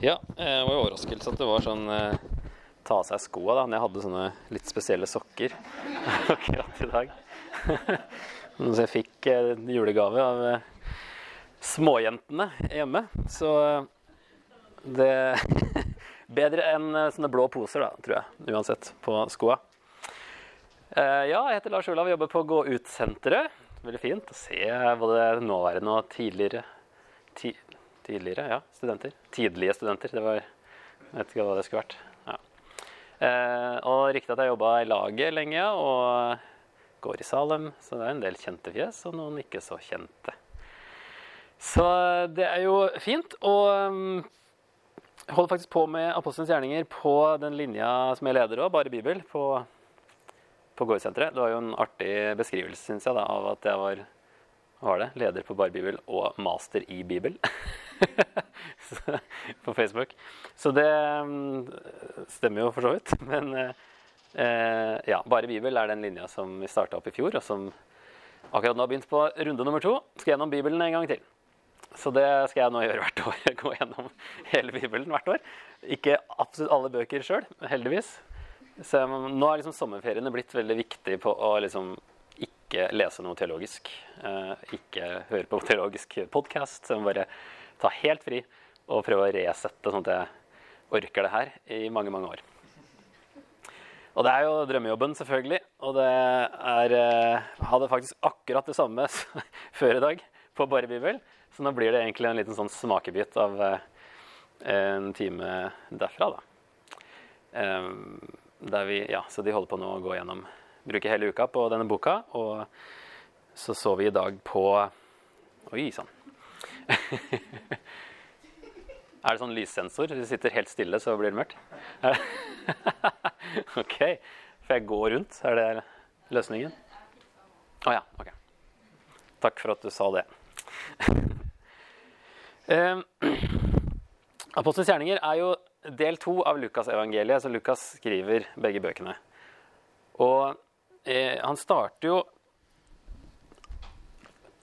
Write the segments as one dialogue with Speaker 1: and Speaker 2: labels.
Speaker 1: Ja, det var jo overraskelse at det var sånn eh, ta av seg skoa da, når jeg hadde sånne litt spesielle sokker akkurat i dag. Så jeg fikk eh, julegave av eh, småjentene hjemme. Så eh, det Bedre enn eh, sånne blå poser, da, tror jeg, uansett, på skoa. Eh, ja, jeg heter Lars Olav og jobber på Gå ut-senteret. Veldig fint å se både nåværende og tidligere ti, Tidligere, ja, studenter. Tidlige studenter. Det var Jeg vet ikke hva det skulle vært. Ja. Eh, og riktig at jeg jobba i laget lenge, og går i Salem, så det er en del kjente fjes, og noen ikke så kjente. Så det er jo fint. Og jeg holder faktisk på med Apostelens gjerninger på den linja som jeg leder òg, bare Bibel, på, på Gårdsenteret. Det var jo en artig beskrivelse, syns jeg, da, av at jeg var var det? leder på Bare Bibel og master i Bibel på Facebook. Så det um, stemmer jo for så vidt. Men eh, ja, Bare Bibel er den linja som vi starta opp i fjor, og som akkurat nå har begynt på runde nummer to. Skal gjennom Bibelen en gang til. Så det skal jeg nå gjøre hvert år. Gå gjennom hele Bibelen hvert år. Ikke absolutt alle bøker sjøl, heldigvis. Så nå er liksom sommerferiene blitt veldig viktig på å liksom ikke lese noe teologisk. eh, ikke høre på teologisk podkast. Jeg må bare ta helt fri og prøve å resette, sånn at jeg orker det her i mange, mange år. Og det er jo drømmejobben, selvfølgelig. Og det er eh, Hadde faktisk akkurat det samme før i dag på Bare Bibel. Så nå blir det egentlig en liten sånn smakebit av eh, en time derfra, da. Der vi, ja, så de holder på nå å gå gjennom Bruke hele uka på denne boka. Og så så vi i dag på Oi sann. er det sånn lyssensor? Hvis du sitter helt stille, så blir det mørkt? OK. Får jeg gå rundt? Er det løsningen? Å ja. OK. Takk for at du sa det. Eh, Apostelens gjerninger er jo del to av Lukasevangeliet, så Lukas skriver begge bøkene. Og eh, han starter jo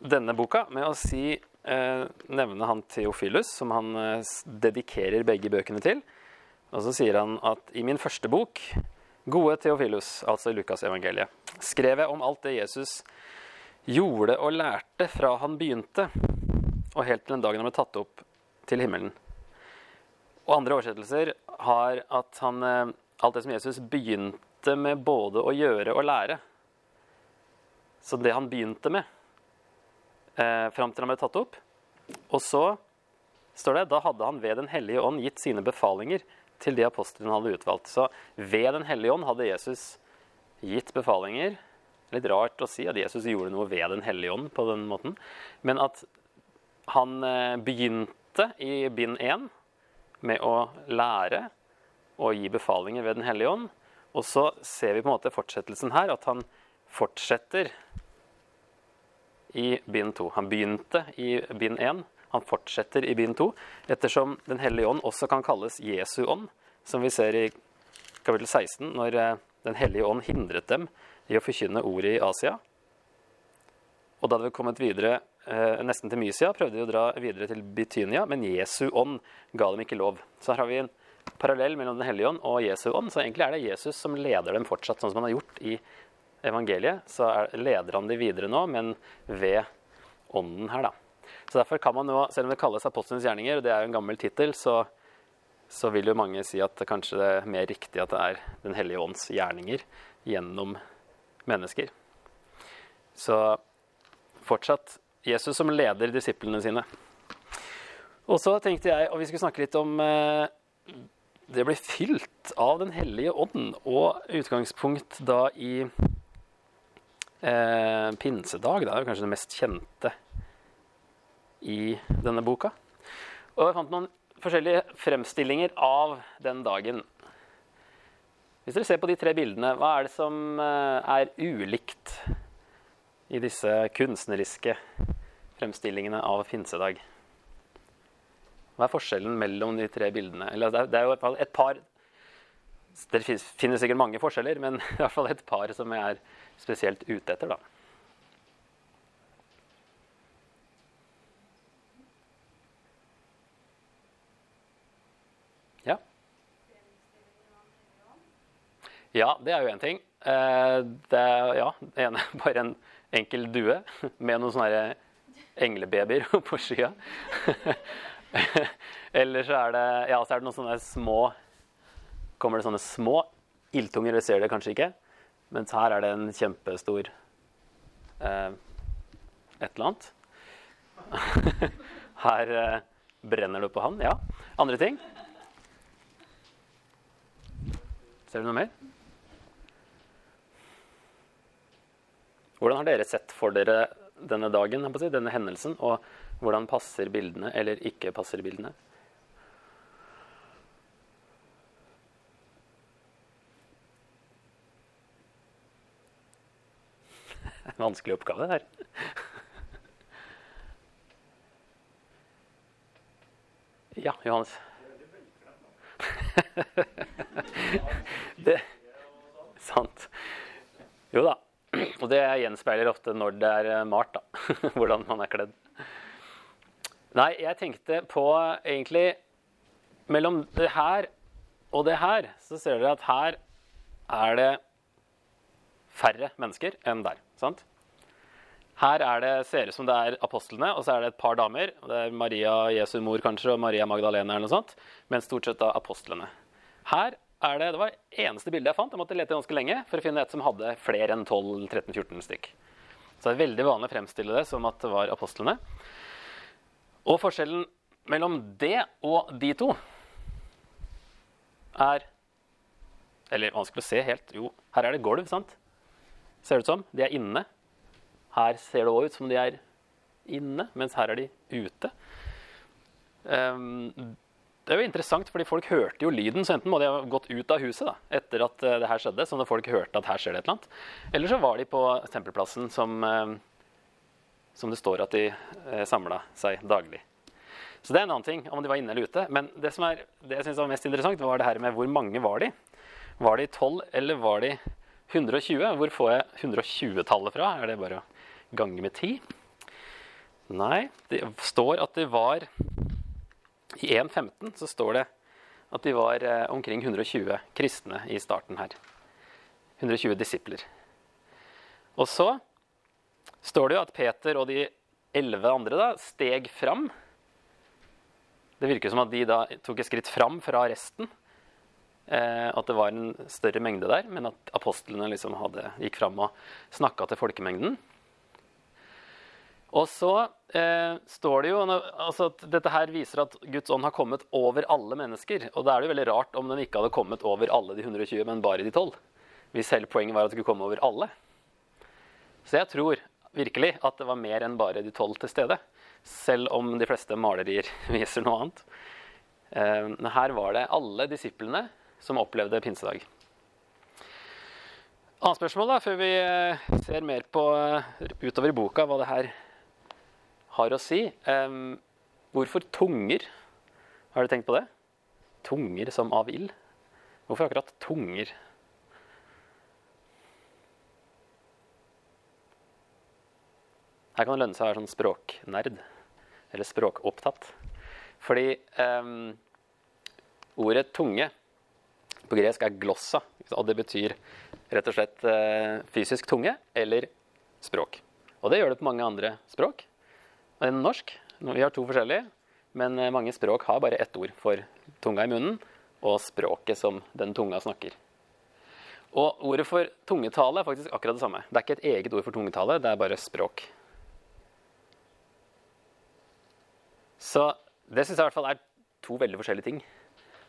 Speaker 1: denne boka med å si eh, nevne han Theophilus, som han eh, dedikerer begge bøkene til. Og så sier han at i min første bok, Gode Theophilus, altså i Lukasevangeliet, skrev jeg om alt det Jesus gjorde og lærte fra han begynte, og helt til den dagen han ble tatt opp til himmelen. Og andre oversettelser har at han, eh, alt det som Jesus begynte med både å gjøre og lære. Så det han begynte med, eh, fram til han ble tatt opp. Og så står det da hadde han ved Den hellige ånd gitt sine befalinger til de apostlene han hadde utvalgt. Så ved Den hellige ånd hadde Jesus gitt befalinger. Litt rart å si at Jesus gjorde noe ved Den hellige ånd på den måten. Men at han eh, begynte i bind 1 med å lære og gi befalinger ved Den hellige ånd. Og så ser vi på en måte fortsettelsen her, at han fortsetter i bind 2. Han begynte i bind 1, han fortsetter i bind 2, ettersom Den hellige ånd også kan kalles Jesu ånd, som vi ser i kapittel 16, når eh, Den hellige ånd hindret dem i å forkynne ordet i Asia. Og da hadde vi kommet videre eh, nesten til Mysia, prøvde de å dra videre til Bitynia, men Jesu ånd ga dem ikke lov. Så her har vi en parallell mellom Den hellige ånd og Jesu ånd. Så egentlig er det Jesus som leder dem fortsatt, sånn som han har gjort i evangeliet. Så er, leder han de videre nå, men ved ånden her, da. Så derfor kan man nå, selv om det kalles apostelens gjerninger, og det er jo en gammel tittel, så, så vil jo mange si at det kanskje det er mer riktig at det er Den hellige ånds gjerninger gjennom mennesker. Så fortsatt Jesus som leder disiplene sine. Og så tenkte jeg, og vi skulle snakke litt om eh, det ble fylt av Den hellige ånd, og utgangspunkt da i eh, pinsedag. Det er jo kanskje det mest kjente i denne boka. Og jeg fant noen forskjellige fremstillinger av den dagen. Hvis dere ser på de tre bildene, hva er det som eh, er ulikt i disse kunstneriske fremstillingene av pinsedag? Hva er forskjellen mellom de tre bildene? Eller, altså, det er jo hvert fall et par Det finnes sikkert mange forskjeller, men i hvert fall et par som jeg er spesielt ute etter. da. Ja. ja, det er jo én ting. Eh, det er ja, ene bare en enkel due med noen sånne englebabyer på skya. Eller så er det ja, så er det noen sånne små Kommer det sånne små ildtunger, dere ser det kanskje ikke. Mens her er det en kjempestor eh, et eller annet. Her eh, brenner det på han. Ja. Andre ting? Ser du noe mer? Hvordan har dere sett for dere denne dagen, denne hendelsen, og hvordan passer bildene eller ikke passer bildene? En Vanskelig oppgave, det her. Ja, Johannes. det Sant. Jo da. Og det gjenspeiler ofte når det er eh, malt, da. Hvordan man er kledd. Nei, jeg tenkte på egentlig Mellom det her og det her, så ser dere at her er det færre mennesker enn der. sant? Her er det, ser ut som det er apostlene, og så er det et par damer. og Det er Maria Jesu mor kanskje, og Maria Magdalena eller noe sånt. Men stort sett da apostlene. Her er det, det var det eneste bildet jeg fant. Jeg måtte lete ganske lenge for å finne et som hadde flere enn 12-13-14 stykk. Så det er veldig vanlig å fremstille det som at det var apostlene. Og forskjellen mellom det og de to er Eller vanskelig å se helt. Jo, her er det gulv, sant? Ser det ut som. De er inne. Her ser det òg ut som de er inne, mens her er de ute. Um, det er jo interessant, fordi folk hørte jo lyden, så enten må de ha gått ut av huset da, etter at uh, det her skjedde, sånn når folk hørte at her skjer det et eller annet. Eller så var de på tempelplassen som, uh, som det står at de eh, samla seg daglig. Så det er en annen ting om de var inne eller ute. Men det som er, det jeg synes var mest interessant, var det her med hvor mange var de. Var de 12, eller var de 120? Hvor får jeg 120-tallet fra? Er det bare å gange med 10? Nei, det står at det var I 1.15 så står det at de var eh, omkring 120 kristne i starten her. 120 disipler. Og så står det jo at Peter og de elleve andre da steg fram. Det virker som at de da tok et skritt fram fra resten. Eh, at det var en større mengde der, men at apostlene liksom hadde, gikk fram og snakka til folkemengden. Og så eh, står det jo altså at dette her viser at Guds ånd har kommet over alle mennesker. Og da er det jo veldig rart om den ikke hadde kommet over alle de 120, men bare de 12. Hvis hele poenget var at det skulle komme over alle. Så jeg tror virkelig at det var mer enn bare de 12 til stede. Selv om de fleste malerier viser noe annet. Men her var det alle disiplene som opplevde pinsedag. Annet spørsmål da, før vi eh, ser mer på eh, utover i boka hva det her har å si. Hvorfor tunger? Har du tenkt på det? Tunger som av ild? Hvorfor akkurat tunger? Her kan det lønne seg å være sånn språknerd. Eller språkopptatt. Fordi um, ordet tunge på gresk er glossa. Og det betyr rett og slett uh, fysisk tunge eller språk. Og det gjør det på mange andre språk enn norsk. Vi har to forskjellige, men eh, mange språk har bare ett ord for tunga i munnen og språket som den tunga snakker. Og ordet for tungetale er faktisk akkurat det samme. Det er ikke et eget ord for tungetale, det er bare språk. Så det syns jeg i hvert fall er to veldig forskjellige ting.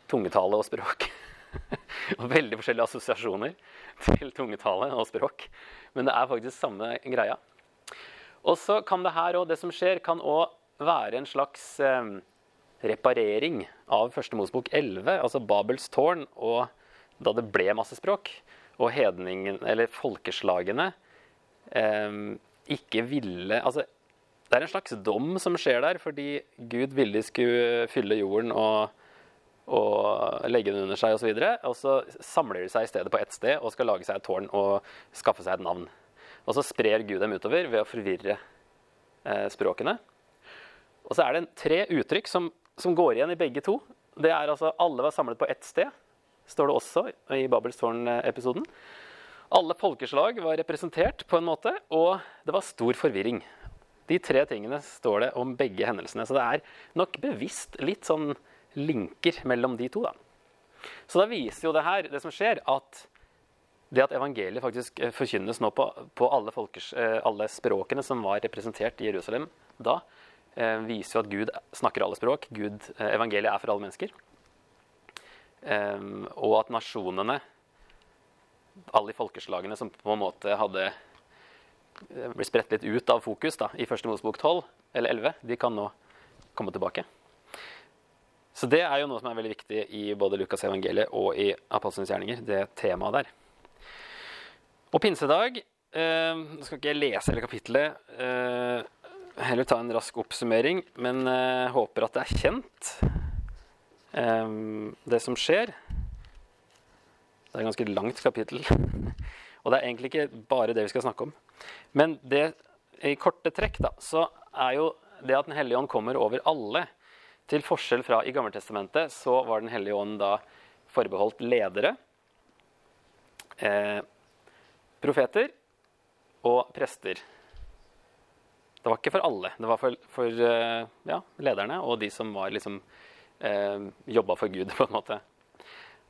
Speaker 1: Tungetale og språk. og veldig forskjellige assosiasjoner til tungetale og språk. Men det er faktisk samme greia. Og så kan det her òg, det som skjer, kan òg være en slags eh, reparering av Første Mosebok 11, altså Babels tårn, og da det ble masse språk, og hedningen, eller folkeslagene, eh, ikke ville Altså, det er en slags dom som skjer der, fordi Gud ville de skulle fylle jorden og, og legge den under seg osv. Og, så og så samler de seg i stedet på ett sted og skal lage seg et tårn og skaffe seg et navn. Og så sprer Gud dem utover ved å forvirre eh, språkene. Og så er det tre uttrykk som, som, går igjen i begge to. Det er altså alle var samlet på ett sted. står det også i Babels tårn-episoden. Alle folkeslag var representert på en måte, og det var stor forvirring. De tre tingene står det om begge hendelsene. Så det er nok bevisst litt sånn linker mellom de to. da. Så da viser jo det her, det som skjer, at det at evangeliet faktisk eh, forkynnes nå på, på alle, folkers, eh, alle, språkene som var representert i Jerusalem da, eh, viser jo at Gud snakker alle språk. Gud, evangeliet er for alle mennesker. og at nasjonene, alle folkeslagene som på en måte hadde blitt spredt litt ut av fokus da, i første Mosebok 12 eller 11, de kan nå komme tilbake. Så det er jo noe som er veldig viktig i både Lukas evangeliet og i Apostlenes gjerninger, det temaet der. Og pinsedag eh, Nå skal ikke jeg lese hele kapittelet. Eh, heller ta en rask oppsummering, men eh, håper at det er kjent, eh, det som skjer. Det er et ganske langt kapittel. Og det er egentlig ikke bare det vi skal snakke om. Men det, i korte trekk da, så er jo det at Den hellige ånd kommer over alle, til forskjell fra i Gammeltestamentet, så var Den hellige ånd da forbeholdt ledere. Eh, profeter og prester. Det var ikke for alle. Det var for, for eh, ja, lederne og de som var liksom eh, jobba for Gud, på en måte.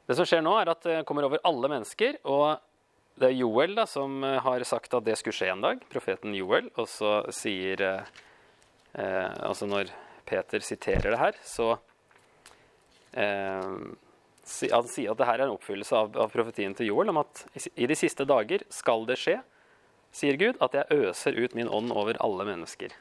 Speaker 1: Det som skjer nå, er at det kommer over alle mennesker. Og det er Joel da, som eh, har sagt at det skulle skje en dag. Profeten Joel. Og så sier eh, eh Altså når Peter siterer det her, så eh, han sier at det her er en oppfyllelse av, av, profetien til Joel om at i de siste dager skal det skje, sier Gud, at jeg øser ut min ånd over alle mennesker.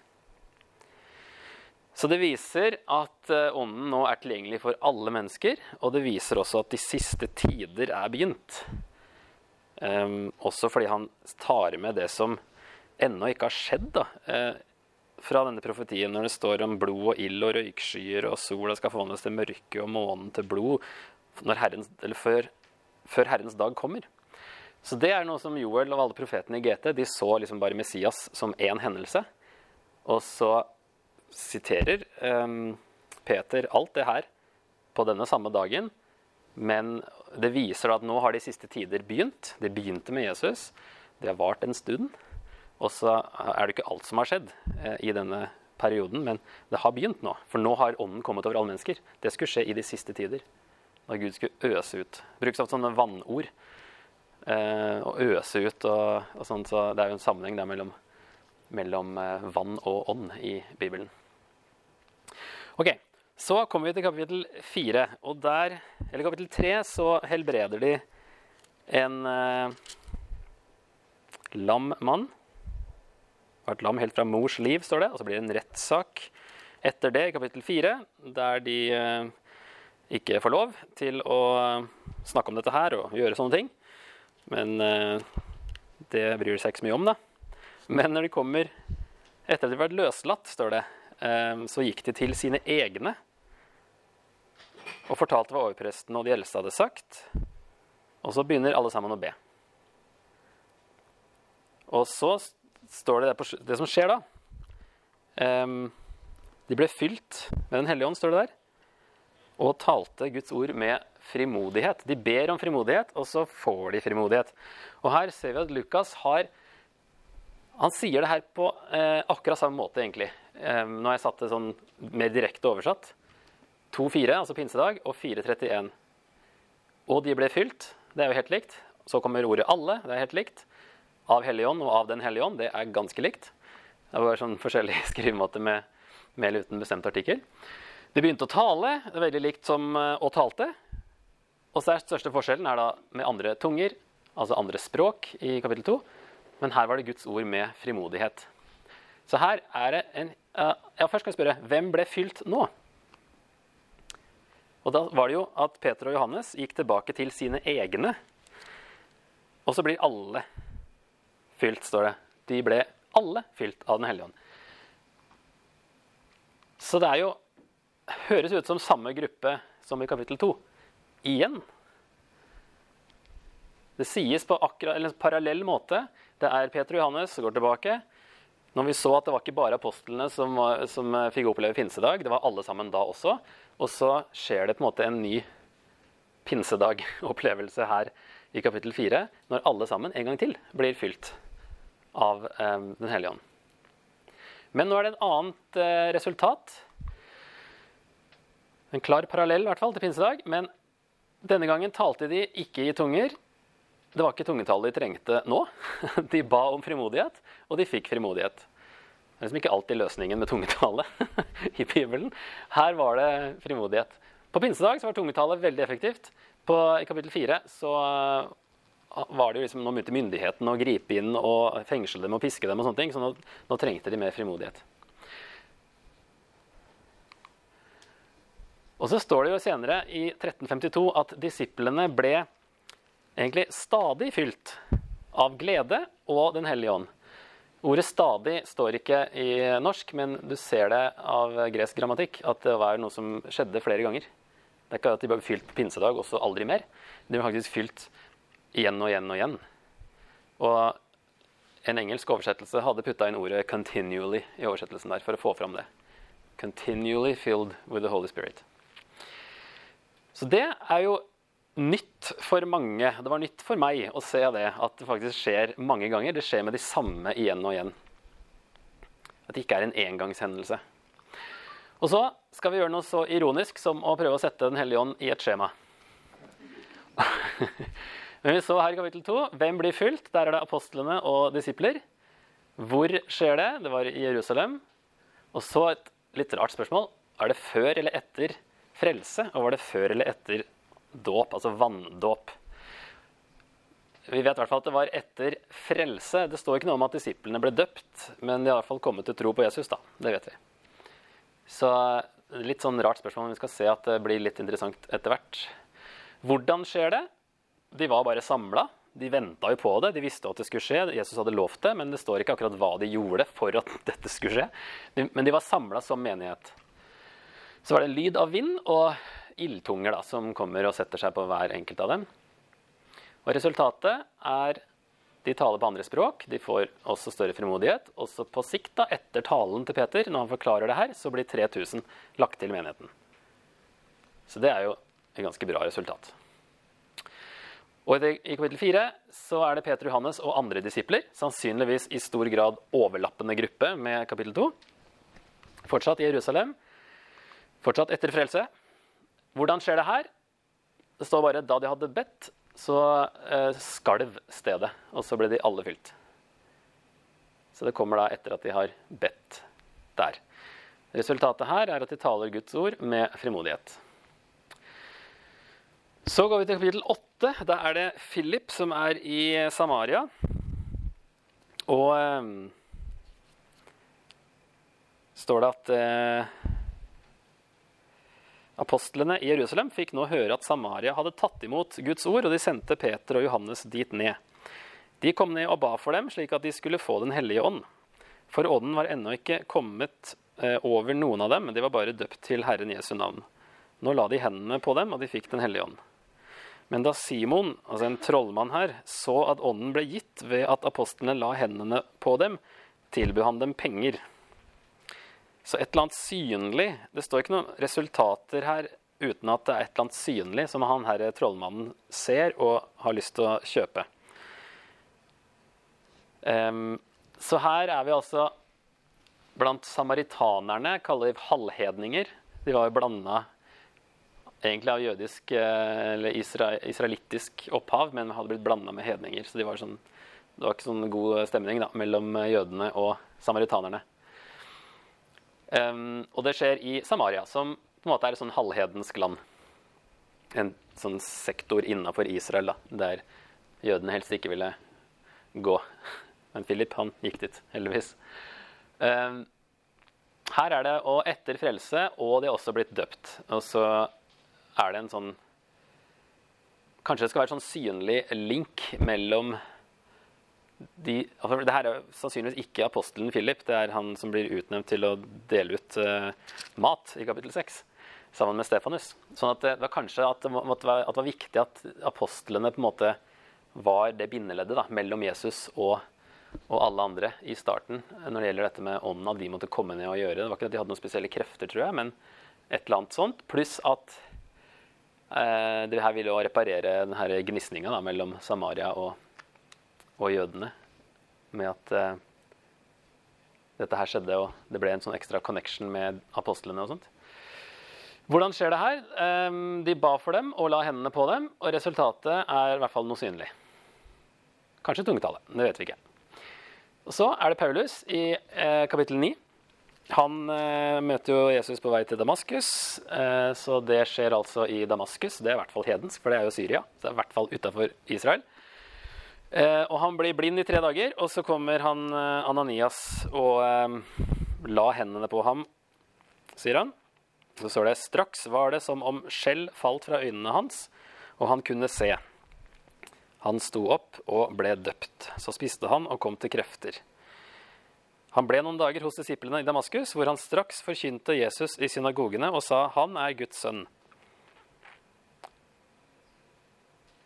Speaker 1: Så det viser at eh, ånden nå er tilgjengelig for alle mennesker, og det viser også at de siste tider er begynt. Um, også fordi han tar med det som ennå ikke har skjedd da, uh, fra denne profetien, når det står om blod og ild og røykskyer, og sola skal forvandles til mørke og månen til blod, herrens, før, før, Herrens dag kommer. Så det er noe som Joel og alle profetene i GT de så liksom bare Messias som én hendelse. Og så siterer um, Peter alt det her på denne samme dagen. Men det viser at nå har de siste tider begynt. Det begynte med Jesus. Det har vart en stund. Og så er det ikke alt som har skjedd eh, i denne perioden, men det har begynt nå. For nå har ånden kommet over alle mennesker. Det skulle skje i de siste tider da Gud skulle øse ut. Brukes ofte sånne vannord. Eh, å øse ut og, og sånt, så det er jo en sammenheng der mellom, mellom eh, vann og ånd i Bibelen. Ok, Så kommer vi til kapittel fire. Og der, eller kapittel tre, så helbreder de en eh, lam mann. Var et lam helt fra mors liv, står det. Og så blir det en rettssak etter det, i kapittel fire, der de eh, ikke får lov til å snakke om dette her og gjøre sånne ting. Men eh, det bryr de seg ikke så mye om, da. Men når de kommer etter at de har vært løslatt, står det, eh, så gikk de til sine egne og fortalte hva overpresten og de eldste hadde sagt. Og så begynner alle sammen å be. Og så står det på, det som skjer da. Um, de ble fylt med Den hellige ånd, står det der og talte Guds ord med frimodighet. De ber om frimodighet, og så får de frimodighet. Og her ser vi at Lukas har Han sier det her på eh, akkurat samme måte, egentlig. Eh, nå har jeg satt det sånn mer direkte oversatt. 2.4, altså pinsedag, og 4.31. Og de ble fylt. Det er jo helt likt. Så kommer ordet 'alle'. Det er helt likt. Av Helligånd og av Den hellige ånd. Det er ganske likt. Det var sånn forskjellig skrivemåte med, med eller uten bestemt artikkel. De begynte å tale. Det er veldig likt som eh, å talte. Og så er største forskjellen er da med andre tunger, altså andre språk, i kapittel 2. Men her var det Guds ord med frimodighet. Så her er det en Ja, først skal jeg spørre hvem ble fylt nå? Og da var det jo at Peter og Johannes gikk tilbake til sine egne. Og så blir alle fylt, står det. De ble alle fylt av Den hellige ånd. Så det er jo høres ut som samme gruppe som i kapittel 2. Igjen. Det sies på akkurat, parallell måte. Det er Peter og Johannes som går tilbake. Når vi så at det var ikke bare apostlene som, som fikk oppleve pinsedag, det var alle sammen da også. Og så skjer det på en måte en ny pinsedag-opplevelse her i kapittel 4, når alle sammen en gang til blir fylt av eh, Den hellige ånd. Men nå er det et annet eh, resultat. En klar parallell i hvert fall til pinsedag. Men denne gangen talte de ikke i tunger. Det var ikke tungetallet de trengte nå. De ba om frimodighet, og de fikk frimodighet. Det er liksom ikke alltid løsningen med tungetale i Bibelen. Her var det frimodighet. På pinsedag så var tungetale veldig effektivt. På, I kapittel 4 så var det jo liksom, Nå begynte myndighetene å gripe inn og fengsle dem og piske dem, og sånne ting, så nå, nå trengte de mer frimodighet. Og så står det jo senere i 1352 at disiplene ble egentlig stadig fylt av glede og Den hellige ånd. Ordet 'stadig' står ikke i norsk, men du ser det av gresk grammatikk at det var noe som skjedde flere ganger. Det er ikke at de ble fylt på pinsedag og så aldri mer. De ble faktisk fylt igjen og igjen og igjen. Og en engelsk oversettelse hadde putta inn ordet 'continually' i oversettelsen der for å få fram det. Continually filled with the Holy Spirit. Så det er jo nytt for mange. Det var nytt for meg å se det, at det faktisk skjer mange ganger. Det skjer med de samme igjen og igjen. At det ikke er en engangshendelse. Og så skal vi gjøre noe så ironisk som å prøve å sette Den hellige ånd i et skjema. Men vi så her i kapittel 2 hvem blir fylt. Der er det apostlene og disipler. Hvor skjer det? Det var i Jerusalem. Og så et litt rart spørsmål. Er det før eller etter frelse? Og var det før eller etter dåp, altså vanndåp? Vi vet i hvert fall at det var etter frelse. Det står ikke noe om at disiplene ble døpt, men de har i hvert fall kommet til tro på Jesus. da. Det vet vi. Så litt sånn rart spørsmål, men vi skal se at det blir litt interessant etter hvert. Hvordan skjer det? De var bare samla. De venta jo på det. De visste at det skulle skje. Jesus hadde lovt det, men det står ikke akkurat hva de gjorde for at dette skulle skje. Men de var samla som menighet. Så var det en lyd av vind og ildtunger da, som kommer og setter seg på hver enkelt av dem. Og resultatet er de taler på andre språk. De får også større frimodighet. Også på sikt, da, etter talen til Peter, når han forklarer det her, så blir 3000 lagt til menigheten. Så det er jo et ganske bra resultat. Og I kapittel 4 så er det Peter Johannes og andre disipler, sannsynligvis i stor grad overlappende gruppe med kapittel 2. Fortsatt i Jerusalem, fortsatt etter frelse. Hvordan skjer det her? Det står bare da de hadde bedt, så eh, skalv stedet, og så ble de alle fylt. Så det kommer da etter at de har bedt der. Resultatet her er at de taler Guds ord med frimodighet. Så går vi til kapittel 8. Da er det Philip som er i Samaria. Og eh, står det at eh, apostlene i Jerusalem fikk nå høre at Samaria hadde tatt imot Guds ord, og de sendte Peter og Johannes dit ned. De kom ned og ba for dem, slik at de skulle få Den hellige ånd. For ånden var ennå ikke kommet eh, over noen av dem, men de var bare døpt til Herren Jesu navn. Nå la de hendene på dem, og de fikk Den hellige ånd. Men da Simon, altså en trollmann her, så at ånden ble gitt ved at apostlene la hendene på dem, tilbød han dem penger. Så et eller annet synlig Det står ikke noen resultater her uten at det er et eller annet synlig som han her trollmannen ser og har lyst til å kjøpe. Um, så her er vi altså blant samaritanerne, kaller vi halvhedninger. De var jo blanda egentlig av jødisk eh, eller israelittisk opphav, men hadde blitt blanda med hedninger. Så de var sånn, det var ikke sånn god stemning da, mellom jødene og samaritanerne. Um, og det skjer i Samaria, som på en måte er et sånn halvhedensk land. En sånn sektor innafor Israel, da, der jødene helst ikke ville gå. Men Philip, han gikk dit, heldigvis. Um, her er det og etter frelse, og de er også blitt døpt. Og så er det en sånn Kanskje det skal være en sånn synlig link mellom de, altså det her er sannsynligvis ikke apostelen Philip. Det er han som blir utnevnt til å dele ut uh, mat i kapittel 6 sammen med Stefanus. Sånn at det var kanskje at det, være, at det var viktig at apostlene på en måte var det bindeleddet da, mellom Jesus og, og, alle andre i starten når det gjelder dette med ånden, at de måtte komme ned og gjøre. Det var ikke at de hadde noen spesielle krefter, tror jeg, men et eller annet sånt. Pluss at Eh, det her ville jo reparere denne gnisninga mellom Samaria og, og jødene. Med at eh, dette her skjedde, og det ble en sånn ekstra connection med apostlene og sånt. Hvordan skjer det her? Eh, de ba for dem og la hendene på dem, og resultatet er i hvert fall noe synlig. Kanskje tungetale. Det vet vi ikke. Og så er det Paulus i eh, kapittel 9. Han eh, møter jo Jesus på vei til Damaskus, eh, så det skjer altså i Damaskus. Det er i hvert fall hedensk, for det er jo Syria. Så det er i hvert fall utafor Israel. Eh, og han blir blind i tre dager, og så kommer han eh, Ananias og eh, la hendene på ham, sier han. Så står det straks var det som om skjell falt fra øynene hans, og han kunne se. Han sto opp og ble døpt. Så spiste han og kom til krefter. Han ble noen dager hos disiplene i Damaskus, hvor han straks forkynte Jesus i synagogene og sa han er Guds sønn.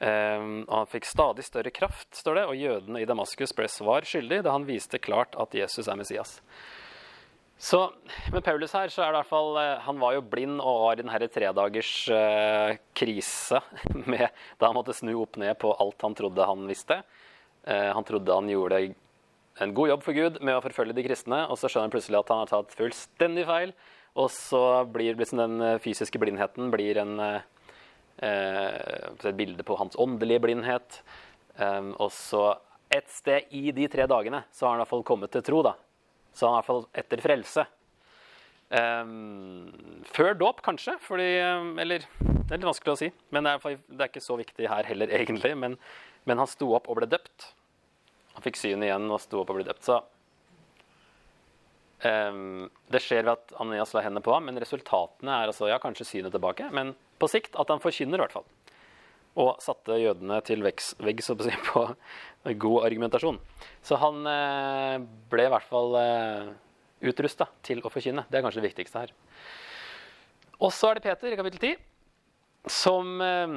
Speaker 1: Um, og han fikk stadig større kraft, står det, og jødene i Damaskus ble svar skyldig da han viste klart at Jesus er Messias. Så med Paulus her så er det i hvert fall eh, Han var jo blind og var i denne tredagers uh, krise med, da han måtte snu opp ned på alt han trodde han visste. Uh, han trodde han gjorde en god jobb for Gud med å forfølge de kristne, og så skjønner han plutselig at han har tatt fullstendig feil, og så blir liksom den fysiske blindheten blir en Eh, et bilde på hans åndelige blindhet. og så et sted i de tre dagene så har han i hvert fall kommet til tro. da. Så han er i hvert fall etter frelse. Um, før dåp, kanskje. Fordi, eller det er litt vanskelig å si. Men det er, det er ikke så viktig her heller, egentlig. Men, men, han sto opp og ble døpt. Han fikk syn igjen og sto opp og ble døpt. Så um, det skjer ved at Ananias la hendene på ham, men resultatene er altså ja, kanskje synet tilbake. men på sikt at han forkynner, i hvert fall. Og satte jødene til veggs, på god argumentasjon. Så han eh, ble i hvert fall eh, utrusta til å forkynne. Det er kanskje det viktigste her. Og så er det Peter i kapittel 10, som eh,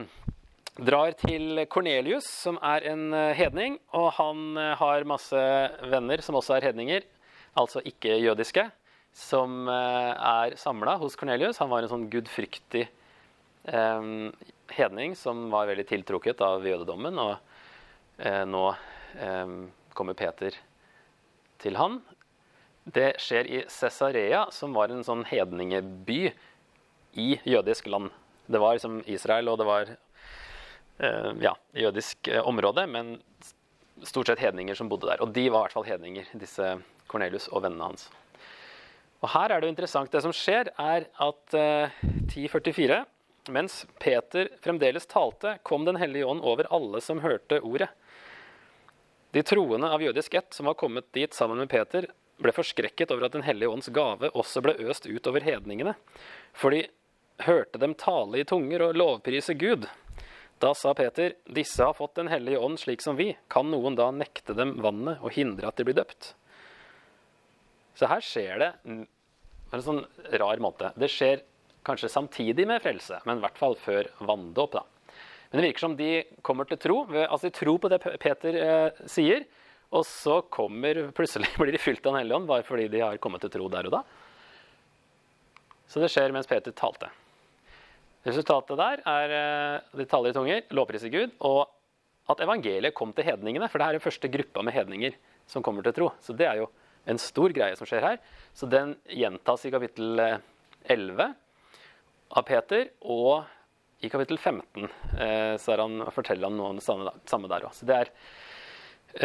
Speaker 1: drar til Kornelius, som er en eh, hedning. Og han har masse venner som også er hedninger, altså ikke jødiske, som eh, er samla hos Kornelius. Han var en sånn gudfryktig eh, hedning som var veldig tiltrukket av jødedommen. Og eh, nå eh, kommer Peter til han. Det skjer i Cesarea, som var en sånn hedningeby i jødisk land. Det var liksom Israel, og det var eh, ja, jødisk eh, område, men stort sett hedninger som bodde der. Og de var i hvert fall hedninger, disse Cornelius og vennene hans. Og her er det jo interessant. Det som skjer, er at eh, 1044 mens Peter fremdeles talte, kom Den hellige ånd over alle som hørte ordet. De troende av jødisk ett som var kommet dit sammen med Peter, ble forskrekket over at Den hellige ånds gave også ble øst ut over hedningene, for de hørte dem tale i tunger og lovprise Gud. Da sa Peter, disse har fått Den hellige ånd slik som vi, kan noen da nekte dem vannet og hindre at de blir døpt? Så her skjer det på en sånn rar måte. Det skjer Kanskje samtidig med frelse, men i hvert fall før vanndåp. Men det virker som de kommer til tro. Altså De tror på det Peter eh, sier, og så kommer, plutselig blir de fylt av Den hellige ånd bare fordi de har kommet til tro der og da. Så det skjer mens Peter talte. Resultatet der er eh, de taler i tunger, lovpriser Gud, og at evangeliet kom til hedningene. For det er den første gruppa med hedninger som kommer til tro. Så det er jo en stor greie som skjer her. Så den gjentas i kapittel 11 eh, av Peter. Og i kapittel 15 eh, så han, forteller han noe om det samme, samme der òg. Så det er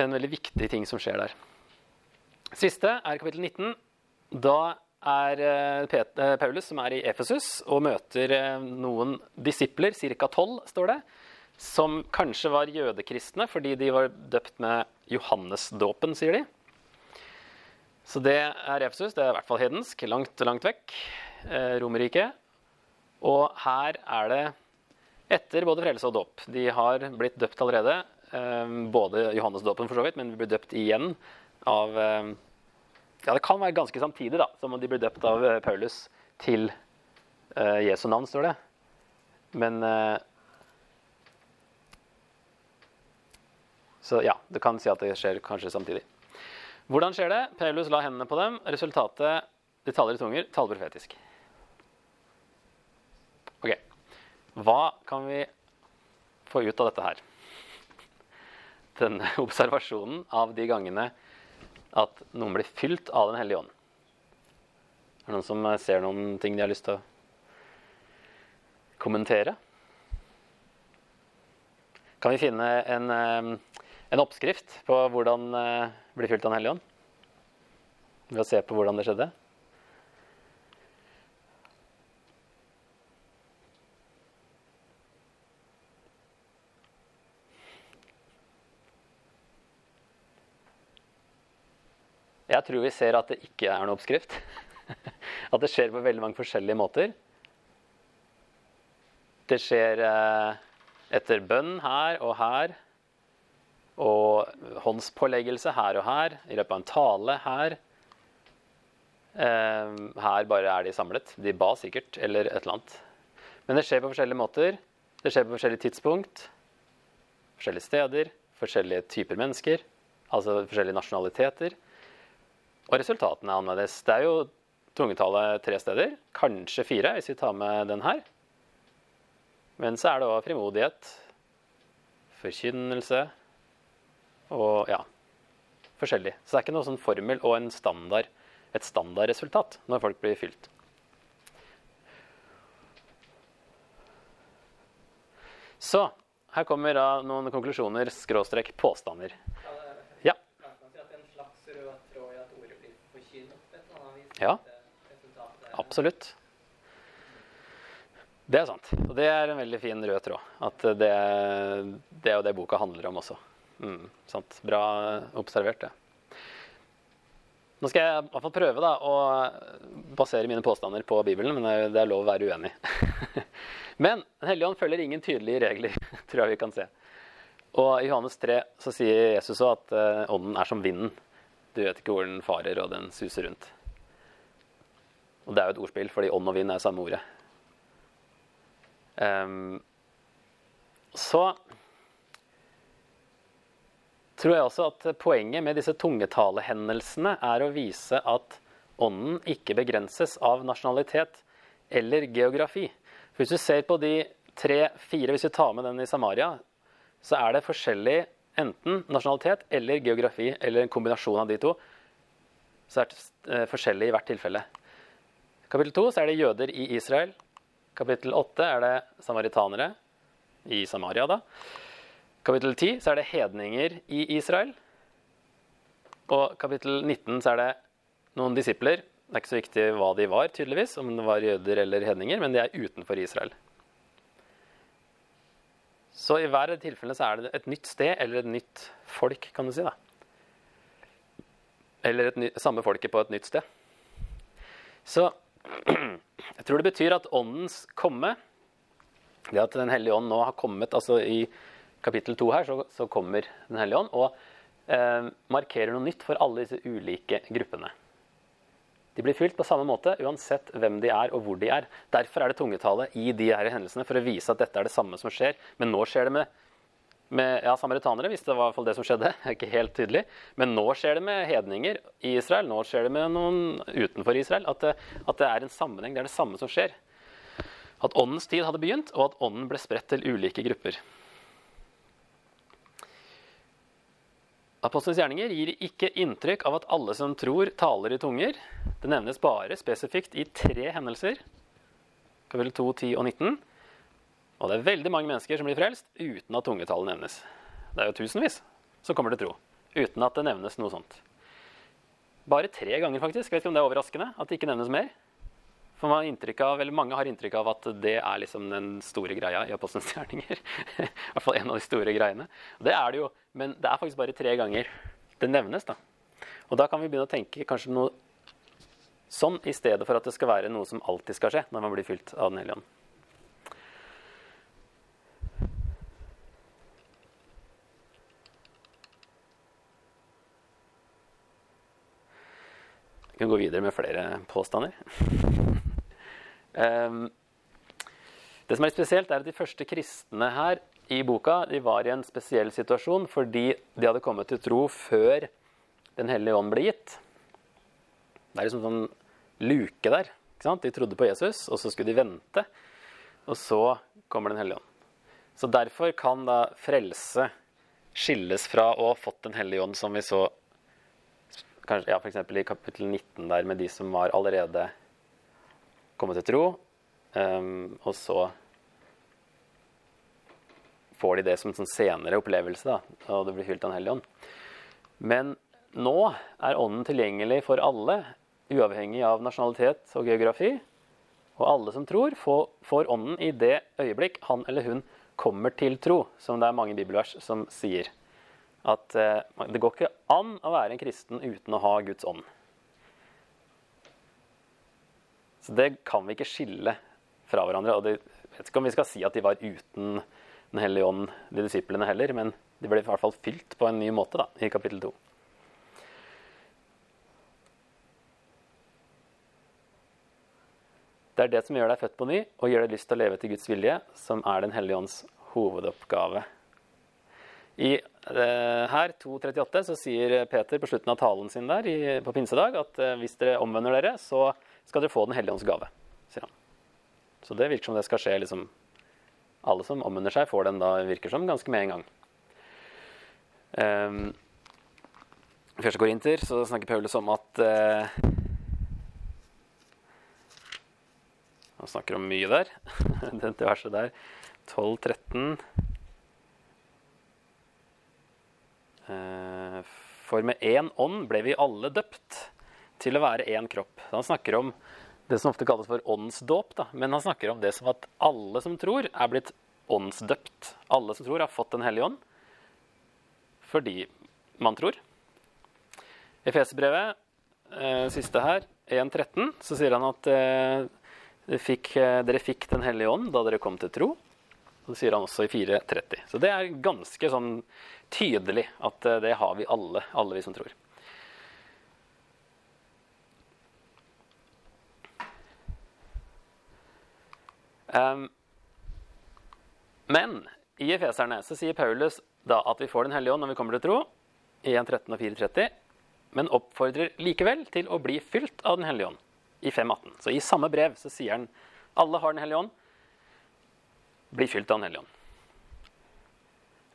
Speaker 1: en veldig viktig ting som skjer der. Siste er kapittel 19. Da er Peter, eh, Paulus som er i Efesus og møter eh, noen disipler, ca. tolv, står det, som kanskje var jødekristne fordi de var døpt med Johannesdåpen, sier de. Så det er Efesus. Det er i hvert fall hedensk. Langt, langt vekk. Eh, Romerriket. Og her er det etter både frelse og dåp. De har blitt døpt allerede. Ehm, både Johannesdåpen, for så vidt, men vi blir døpt igjen av ehm, Ja, det kan være ganske samtidig, da, som om de blir døpt av eh, Paulus til uh, Jesu navn, står det. Men Så ja, det kan si at det skjer kanskje samtidig. Hvordan skjer det? Paulus la hendene på dem. Resultatet De taler i tunger, taler profetisk. OK. hva kan vi få ut av dette her? Denne observasjonen av de gangene at noen blir fylt av Den hellige ånd. Er det noen som ser noen ting de har lyst til å kommentere? Kan vi finne en, eh, en oppskrift på hvordan eh, bli fylt av Den hellige ånd? Ved å se på hvordan det skjedde? Jeg tror vi ser at det ikke er noen oppskrift. At det skjer på veldig mange forskjellige måter. Det skjer eh, etter bønn her og her. Og håndspåleggelse her og her. I løpet av en tale her. Eh, her bare er de samlet. De ba sikkert, eller et eller annet. Men det skjer på forskjellige måter. Det skjer på forskjellige tidspunkt. Forskjellige steder. Forskjellige typer mennesker. Altså forskjellige nasjonaliteter. Og resultatene annerledes. Det er jo tungetallet tre steder, kanskje fire hvis vi tar med den her. Men så er det òg frimodighet, forkynnelse og ja, forskjellig. Så det er ikke noe sånn formel og en standard, et standardresultat når folk blir fylt. Så her kommer da noen konklusjoner, skråstrek, påstander. Ja. Ja, absolutt. Det er sant. Og det er en veldig fin rød tråd. At det, det er jo det boka handler om også. Mm, sant. Bra observert, det. Nå skal jeg i hvert fall prøve da, å basere mine påstander på Bibelen, men det er lov å være uenig. men Den hellige ånd følger ingen tydelige regler, tror jeg vi kan se. Og i Johannes 3 så sier Jesus òg at uh, ånden er som vinden. Du vet ikke hvor den farer, og den suser rundt. Og det er jo et ordspill, fordi ånd og vind er samme ordet. Um, så tror jeg også at poenget med disse tungetalehendelsene er å vise at ånden ikke begrenses av nasjonalitet eller geografi. Hvis du ser på de tre-fire, hvis vi tar med den i Samaria, så er det forskjellig enten nasjonalitet eller geografi, eller en kombinasjon av de to. Så er det eh, forskjellig i hvert tilfelle. Kapittel 2 så er det jøder i Israel. Kapittel 8 er det samaritanere i Samaria. da. Kapittel 10 så er det hedninger i Israel. Og kapittel 19 så er det noen disipler. Det er ikke så viktig hva de var, tydeligvis, om det var jøder eller hedninger, men de er utenfor Israel. Så i hver tilfelle så er det et nytt sted eller et nytt folk, kan du si. da. Eller ny, samme folket på et nytt sted. Så jeg tror det betyr at åndens komme Det at Den hellige ånd nå har kommet altså I kapittel to her så, så, kommer Den hellige ånd og eh, markerer noe nytt for alle disse ulike gruppene. De blir fylt på samme måte uansett hvem de er og hvor de er. Derfor er det tungetale i de her hendelsene for å vise at dette er det samme som skjer. Men nå skjer det med med ja, samaritanere, hvis det var i hvert fall det som skjedde. ikke helt tydelig. Men nå skjer det med hedninger i Israel. Nå skjer det med noen utenfor Israel. At det, at det er en sammenheng. Det er det samme som skjer. At åndens tid hadde begynt, og at ånden ble spredt til ulike grupper. Apostelens gjerninger gir ikke inntrykk av at alle som tror, taler i tunger. Det nevnes bare spesifikt i tre hendelser. Kapittel 2, 10 og 19. Og det er veldig mange mennesker som blir frelst uten at tungetallet nevnes. Det er jo tusenvis som kommer til tro uten at det nevnes noe sånt. Bare tre ganger, faktisk. Jeg vet ikke om det er overraskende at det ikke nevnes mer. For man har av, Mange har inntrykk av at det er liksom den store greia i Apostelens gjerninger. I hvert fall en av de store greiene. Det er det jo, men det er faktisk bare tre ganger det nevnes. da. Og da kan vi begynne å tenke kanskje noe sånn i stedet for at det skal være noe som alltid skal skje når man blir fylt av Den hellige ånd. Vi kan gå videre med flere påstander. um, det som er spesielt, er at de første kristne her i boka de var i en spesiell situasjon fordi de hadde kommet til tro før Den hellige ånd ble gitt. Det er liksom sånn luke der. De trodde på Jesus, og så skulle de vente. og så kommer Den hellige ånd. Så derfor kan da frelse skilles fra å ha fått Den hellige ånd, som vi så kanskje, ja, f.eks. i kapittel 19 der med de som var allerede kommet til tro, um, og så får de det som en sånn senere opplevelse, da, og det blir fylt av Den hellige ånd. Men nå er ånden tilgjengelig for alle, uavhengig av nasjonalitet og geografi. Og alle som tror, får, får ånden i det øyeblikk han eller hun kommer til tro, som det er mange bibelvers som sier. At eh, det går ikke an å være en kristen uten å ha Guds ånd. Så det kan vi ikke skille fra hverandre. Og det, jeg vet ikke om vi skal si at de var uten Den hellige ånd, de disiplene heller, men de ble i hvert fall fylt på en ny måte da, i kapittel 2. Det er det som gjør deg født på ny og gjør deg lyst til å leve til Guds vilje, som er Den hellige ånds hovedoppgave. I eh, her, 2.38, så sier Peter på slutten av talen sin der i, på pinsedag at eh, hvis dere omvender dere, så skal dere få Den hellige ånds gave, sier han. Så det virker som det skal skje liksom Alle som omvender seg, får den da, virker som, ganske med en gang. Um, I første Korinter så snakker Paulus om at uh, Han snakker om mye der. Dette verset der. 12-13. Uh, For med én ånd ble vi alle døpt til å være én kropp. Han snakker om det som ofte kalles for åndsdåp, da. men han snakker om det som at alle som tror, er blitt åndsdøpt. Alle som tror, har fått Den hellige ånd fordi man tror. I eh, siste her, 1.13, så sier han at eh, eh, dere fikk Den hellige ånd da dere kom til tro. Og det sier han også i 4.30. Så det er ganske sånn tydelig at eh, det har vi alle, alle vi som tror. Um, men i Efeserne så sier Paulus da at vi får Den hellige ånd når vi kommer til tro, i 1.13 og 4.30, men oppfordrer likevel til å bli fylt av Den hellige ånd i 5.18. Så i samme brev så sier han alle har Den hellige ånd, bli fylt av Den hellige ånd.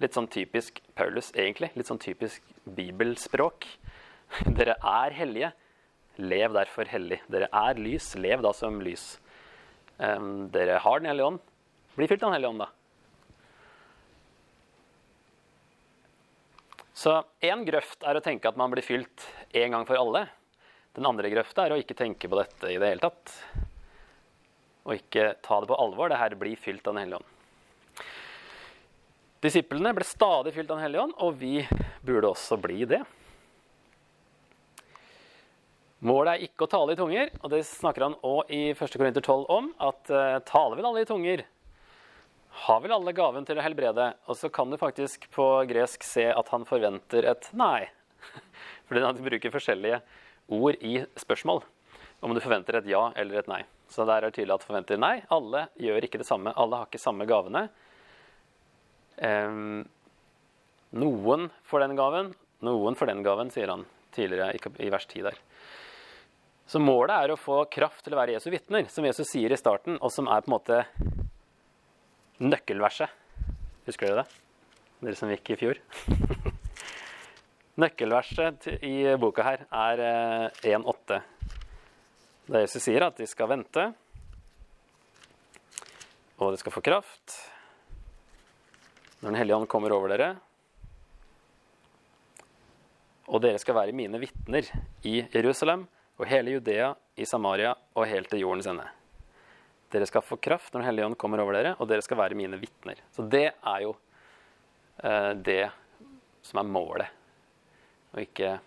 Speaker 1: Litt sånn typisk Paulus, egentlig. Litt sånn typisk bibelspråk. Dere er hellige, lev derfor hellig. Dere er lys, lev da som lys. Dere har Den hellige ånd. Bli fylt av Den hellige ånd, da. Så én grøft er å tenke at man blir fylt en gang for alle. Den andre grøfta er å ikke tenke på dette i det hele tatt. Og ikke ta det på alvor. Det her blir fylt av Den hellige ånd. Disiplene ble stadig fylt av Den hellige ånd, og vi burde også bli det. Målet er ikke å tale i tunger, og det snakker han òg i 1. Korinter 12 om. At uh, taler vel alle i tunger? Har vel alle gaven til å helbrede? Og så kan du faktisk på gresk se at han forventer et nei. Fordi han bruker forskjellige ord i spørsmål. Om du forventer et ja eller et nei. Så der er det tydelig at forventer nei. Alle gjør ikke det samme. Alle har ikke samme gavene. Um, noen får den gaven, noen får den gaven, sier han tidligere i vers 10 der. Så målet er å få kraft til å være Jesu vitner, som Jesus sier i starten, og som er på en måte nøkkelverset. Husker dere det? Dere som gikk i fjor? Nøkkelverset i boka her er 1,8. Eh, Der Jesus sier at de skal vente, og de skal få kraft når Den hellige ånd kommer over dere. Og dere skal være mine vitner i Jerusalem og hele Judea, i Samaria og helt til jordens ende. Dere skal få kraft når Den hellige ånd kommer over dere, og dere skal være mine vitner. Så det er jo eh, det som er målet, og ikke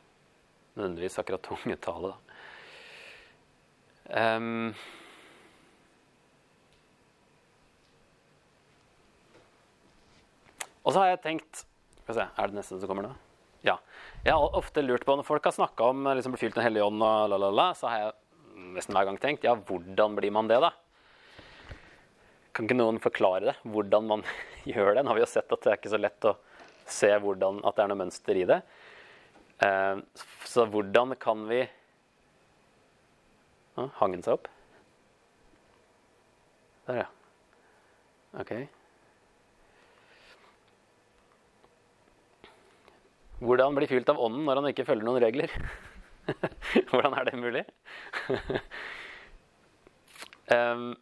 Speaker 1: nødvendigvis akkurat tungetale, da. Um, og så har jeg tenkt Skal vi se, er det neste som kommer nå? Ja. Jeg har ofte lurt på, Når folk har snakka om liksom, bli fylt Den hellige ånd, og la, la, la, så har jeg nesten hver gang tenkt ja, hvordan blir man det, da? Kan ikke noen forklare det? Hvordan man gjør det? Nå har vi jo sett at det er ikke så lett å se hvordan, at det er noe mønster i det. Eh, så hvordan kan vi ah, Hang den seg opp? Der, ja. Ok. Hvordan bli fylt av ånden når han ikke følger noen regler? Hvordan er det mulig? um,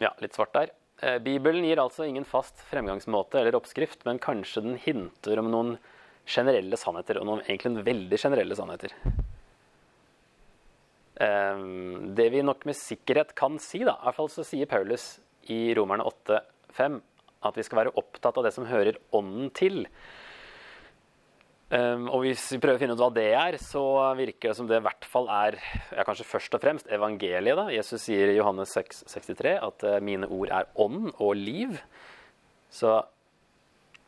Speaker 1: ja, litt svart der. Uh, Bibelen gir altså ingen fast fremgangsmåte eller oppskrift, men kanskje den hinter om noen generelle sannheter, og noen egentlig veldig generelle sannheter. Um, det vi nok med sikkerhet kan si, da, i hvert fall så sier Paulus i Romerne 8,5 at vi skal være opptatt av det som hører ånden til. Um, og hvis vi prøver å finne ut hva det er, så virker det som det i hvert fall er ja, kanskje først og fremst evangeliet. da. Jesus sier i Johannes 6, 63 at uh, mine ord er ånd og liv. Så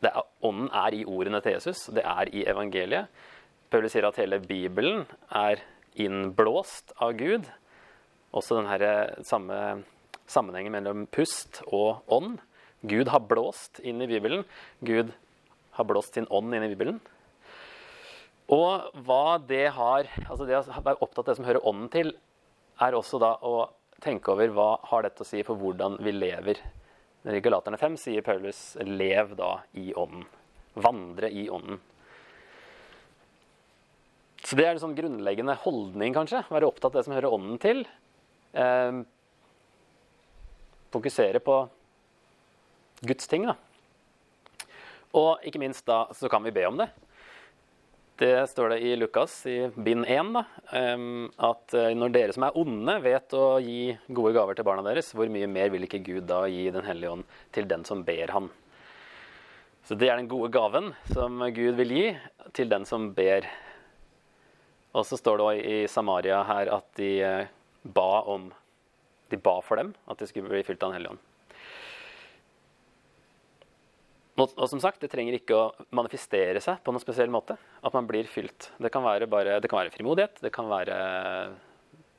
Speaker 1: er, ånden er i ordene til Jesus. Det er i evangeliet. Paulus sier at hele Bibelen er innblåst av Gud. Også den her eh, samme sammenhengen mellom pust og ånd. Gud har blåst inn i Bibelen. Gud har blåst sin ånd inn i Bibelen. Og hva det har Altså det å være opptatt av det som hører ånden til, er også da å tenke over hva har dette å si for hvordan vi lever. I Galaterne 5 sier Paulus 'lev da i ånden'. Vandre i ånden. Så det er en sånn grunnleggende holdning, kanskje. Være opptatt av det som hører ånden til. Eh, fokusere på Guds ting, da. Og ikke minst da så kan vi be om det. Det står det i Lukas i bind 1 da, at eh, når dere som er onde, vet å gi gode gaver til barna deres, hvor mye mer vil ikke Gud da gi Den hellige ånd til den som ber han? Så det er den gode gaven som Gud vil gi til den som ber. Og så står det i Samaria her at de eh, ba om De ba for dem, at de skulle bli fylt av Den hellige ånd. Og som sagt, det trenger ikke å manifestere seg på noen spesiell måte. At man blir fylt. Det kan være, bare, det kan være frimodighet, det kan være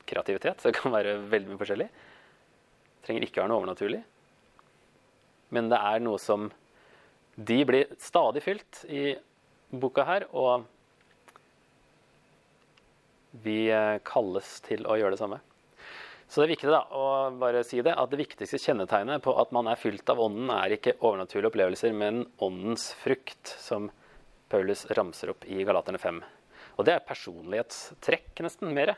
Speaker 1: kreativitet. Det kan være veldig mye forskjellig. Det trenger ikke være noe overnaturlig. Men det er noe som De blir stadig fylt i boka her, og vi eh, kalles til å gjøre det samme. Så det er viktig da, å bare si det, at det viktigste kjennetegnet på at man er fylt av ånden, er ikke overnaturlige opplevelser, men åndens frukt, som Paulus ramser opp i Galaterne 5. Og det er personlighetstrekk, nesten, mer.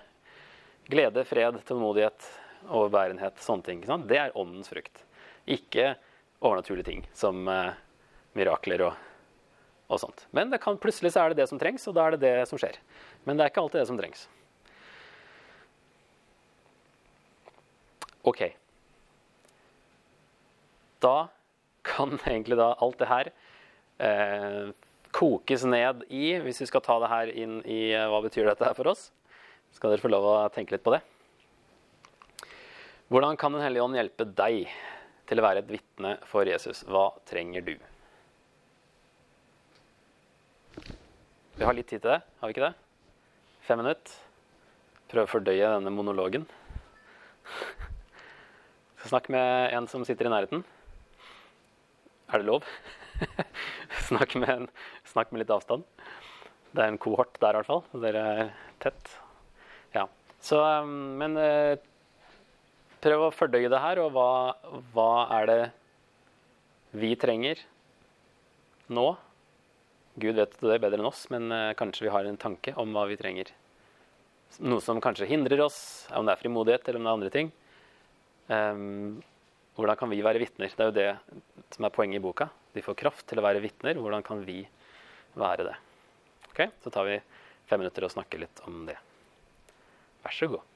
Speaker 1: Glede, fred, tålmodighet, overbærenhet, sånne ting. Det er åndens frukt. Ikke overnaturlige ting som eh, mirakler og, og sånt. Men kan, plutselig så er det det som trengs, og da er det det som skjer. Men det er ikke alltid det som trengs. OK. Da kan egentlig da alt det her eh, kokes ned i Hvis vi skal ta det her inn i eh, hva betyr dette her for oss, skal dere få lov å tenke litt på det. Hvordan kan Den hellige ånd hjelpe deg til å være et vitne for Jesus? Hva trenger du? Vi har litt tid til det, har vi ikke det? Fem minutter. Prøve å fordøye denne monologen. Snakk med en som sitter i nærheten. Er det lov? snakk, med en, snakk med litt avstand. Det er en kohort der i hvert fall. Dere er tett. Ja. Så, um, men eh, prøv å fordøye det her, og hva, hva er det vi trenger nå? Gud vet det bedre enn oss, men eh, kanskje vi har en tanke om hva vi trenger. Noe som kanskje hindrer oss, om det er frimodighet eller om det er andre ting. Um, hvordan kan vi være vitner? Det er jo det som er poenget i boka. De får kraft til å være vitner. Hvordan kan vi være det? Ok, Så tar vi fem minutter og snakker litt om det. Vær så god.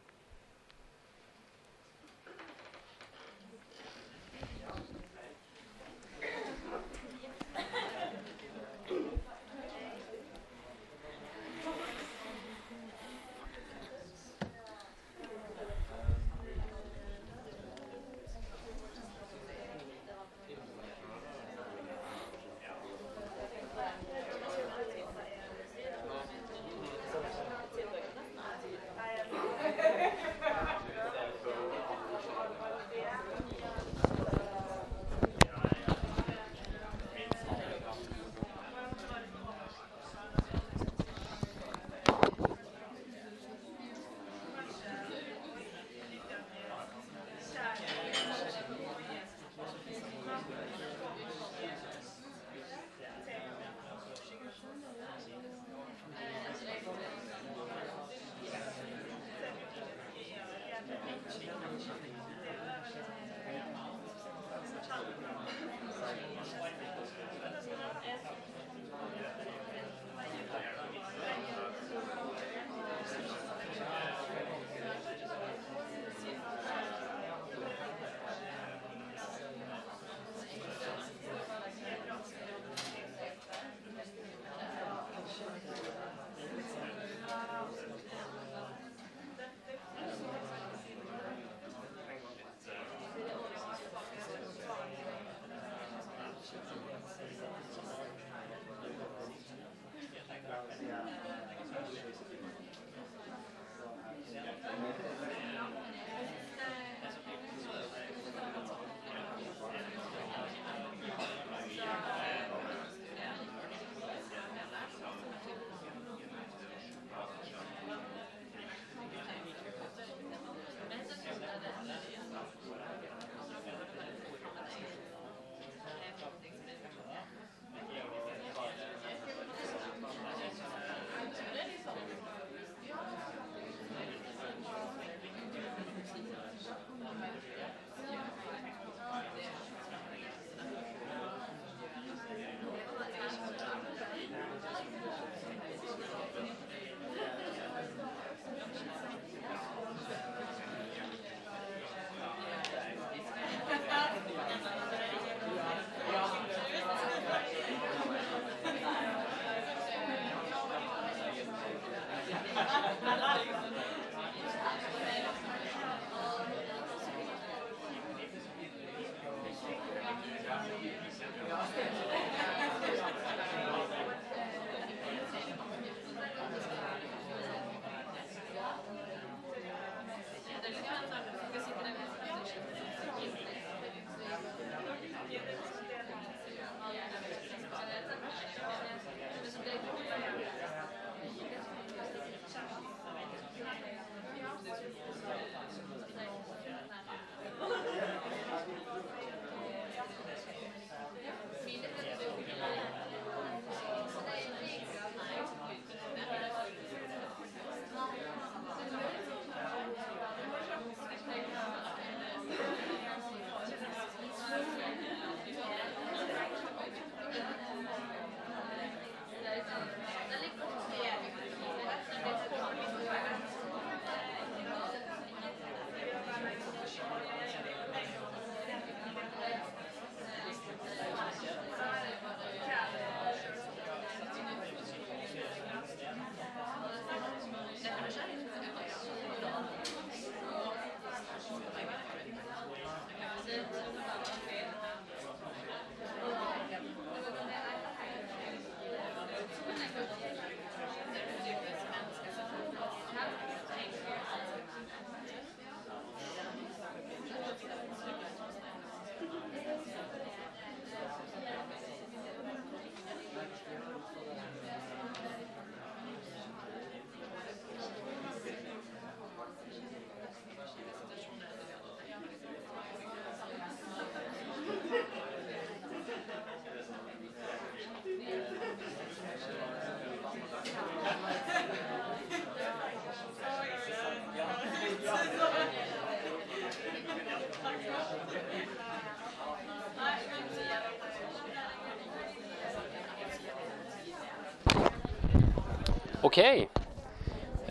Speaker 1: Ok.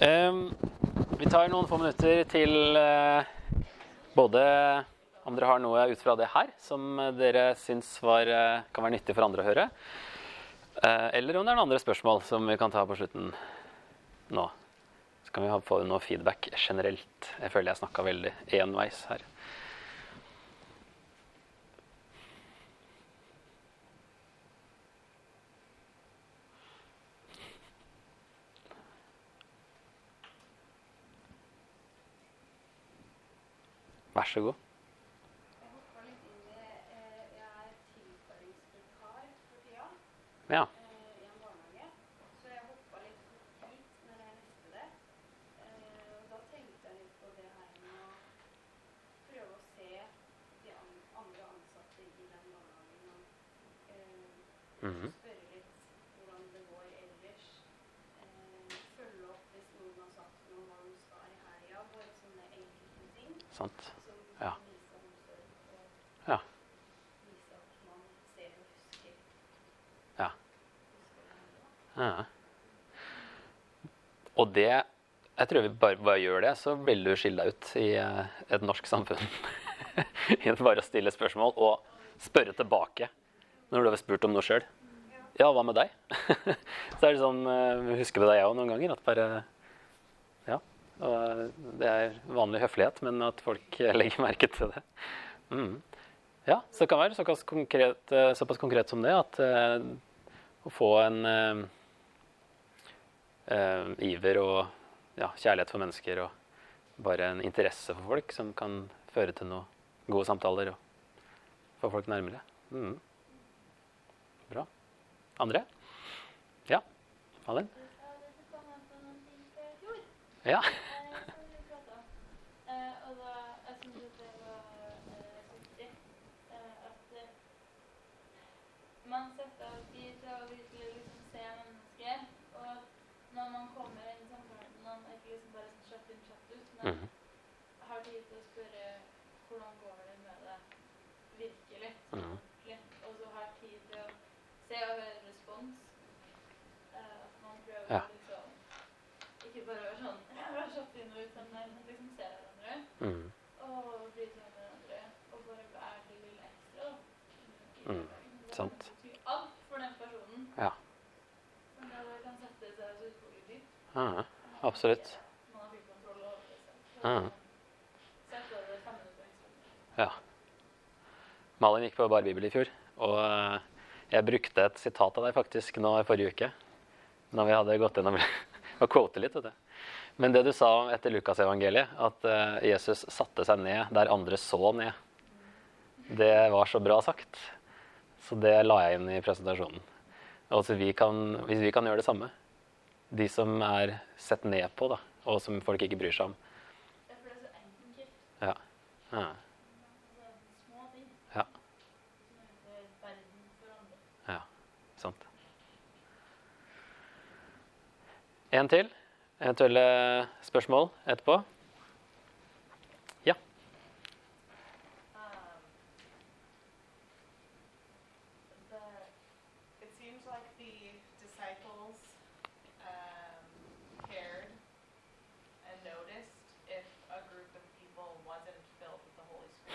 Speaker 1: Um, vi tar noen få minutter til uh, både om dere har noe ut fra det her som dere syns var, uh, kan være nyttig for andre å høre, uh, eller om det er noen andre spørsmål som vi kan ta på slutten nå. Så kan vi få noe feedback generelt. Jeg føler jeg snakka veldig enveis her. Vær så god.
Speaker 2: Jeg hoppa litt inn i eh, Jeg er tilføringsvikar for tida
Speaker 1: Ja.
Speaker 2: eh, i en barnehage. Så jeg hoppa litt hit når jeg leste det. Eh, og da tenkte jeg litt på det her med å prøve å se de an andre ansatte i den barnehagen og eh,
Speaker 1: Mhm.
Speaker 2: spørre litt hvordan det går ellers. Eh, følge opp hvis noen har sagt noe om hva de skal i helga. Bare sånne enkle ting
Speaker 1: Sant.
Speaker 2: som
Speaker 1: Ja.
Speaker 2: kan vise omsorg og
Speaker 1: Ja.
Speaker 2: vise at man ser og husker.
Speaker 1: Ja.
Speaker 2: husker hverandre.
Speaker 1: Ja. Og det Jeg tror vi bare, bare gjør det, så vil du skille deg ut i eh, et norsk samfunn. I bare å stille spørsmål og spørre tilbake når du har spurt om noe sjøl. Ja, hva med deg? så er det sånn eh, Husker det jeg òg, noen ganger. At bare Ja. Og det er vanlig høflighet, men at folk legger merke til det. Mm. Ja, så det kan være såpass konkret, eh, såpass konkret som det at eh, å få en eh, iver og ja, kjærlighet for mennesker og bare en interesse for folk som kan føre til noen gode samtaler og få folk nærmere. Mm. Bra. Andre? Ja? Malin?
Speaker 3: Ja, dette kom jeg på noen ting fra i fjor.
Speaker 1: Ja.
Speaker 3: eh, som vi pratet om. Eh, og da, jeg synes at det var eh, så viktig eh, at eh, man setter av tid til å virkelig liksom se mennesker. Og når man kommer inn i samtalen, man er ikke liksom bare sånn kjapt inn, kjapt ut, men
Speaker 1: Mhm.
Speaker 3: har tid til å spørre hvordan går det med det virkelig. Og så har tid til å se og høre respons. Eh, at man prøver
Speaker 1: Ja.
Speaker 3: liksom ikke bare være sånn Vær kjapt inn og ut, men liksom se hverandre.
Speaker 1: Mm.
Speaker 3: Og bry seg om hverandre. Og bare være det lille ekstra.
Speaker 1: Mm, sant.
Speaker 3: betyr alt for den personen.
Speaker 1: Ja.
Speaker 3: Men det kan sette seg så utrolig dypt.
Speaker 1: Ja, absolutt. Ja. Ja. Malin gikk på Barbibel i fjor, og eh, jeg brukte et sitat av deg faktisk nå i forrige uke. Når vi hadde gått gjennom og quote litt, vet du. Men det du sa etter Lukasevangeliet, at eh, Jesus satte seg ned der andre så ned, det var så bra sagt. Så det la jeg inn i presentasjonen. Altså vi kan, hvis vi kan gjøre det samme, de som er sett ned på, da, og som folk ikke bryr seg om.
Speaker 3: Ja, for det er så enkelt.
Speaker 1: Ja. ja. Ja. Ja, sant. En til? Eventuelle spørsmål etterpå?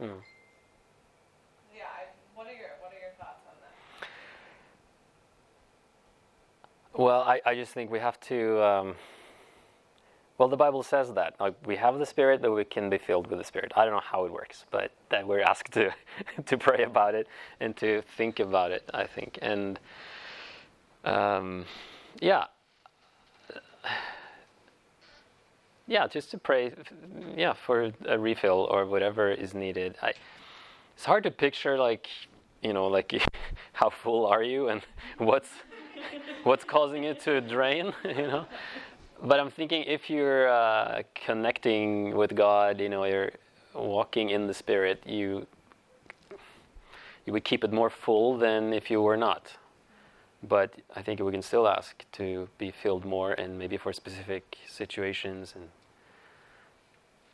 Speaker 1: Mm.
Speaker 4: Yeah, what are your what are your thoughts on that?
Speaker 1: Well, I, I just think we have to. Um, well, the Bible says that like, we have the Spirit, but we can be filled with the Spirit. I don't know how it works, but that we're asked to to pray about it and to think about it. I think, and um, yeah, yeah, just to pray, yeah, for a refill or whatever is needed. I, it's hard to picture like, you know, like how full are you and what's what's causing it to drain, you know. But I'm thinking if you're uh, connecting with God, you know, you're walking in the Spirit, you you would keep it more full than if you were not. But I think we can still ask to be filled more, and maybe for specific situations. And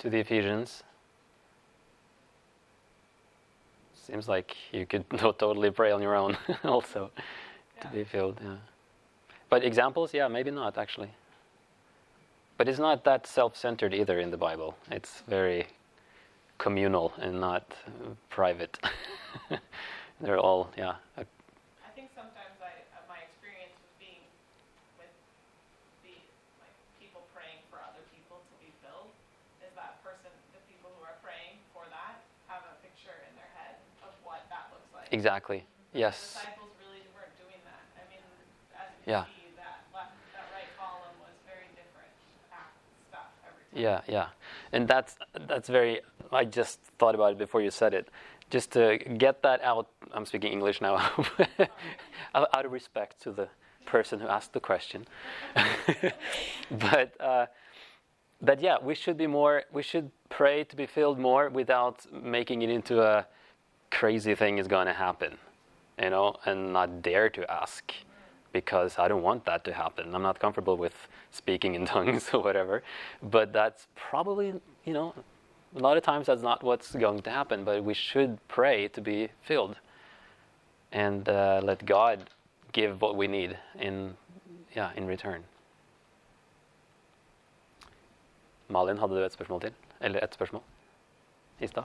Speaker 4: to the
Speaker 1: Ephesians, seems like you could not totally pray on your own also to be filled. Yeah. But examples, yeah, maybe not actually. But it's not that self-centered either in the Bible. It's very communal and not uh, private. They're all, yeah, a
Speaker 4: I think sometimes I, uh, my experience with being with the like people praying for other people to be filled is that person, the people who are praying for that, have a picture in their head of what that looks like.
Speaker 1: Exactly. Yes.
Speaker 4: really weren't doing that. I mean, as
Speaker 1: Yeah.
Speaker 4: see, that left, that right column was very different act stuff every time.
Speaker 1: Yeah, yeah. And that's that's very I just thought about it before you said it. Just to get that out I'm speaking English now out out of respect to the person who asked the question. but uh, but yeah, we should be more we should pray to be filled more without making it into a crazy thing is going to happen. You know, and not dare to ask because I don't want that to happen. I'm not comfortable with speaking in tongues or whatever. But that's probably, you know, a lot of times that's not what's going to happen. But we should pray to be filled and uh, let God give what we need in, yeah, in return. Malin, hadde du et spørsmål til? Eller et spørsmål? I stad?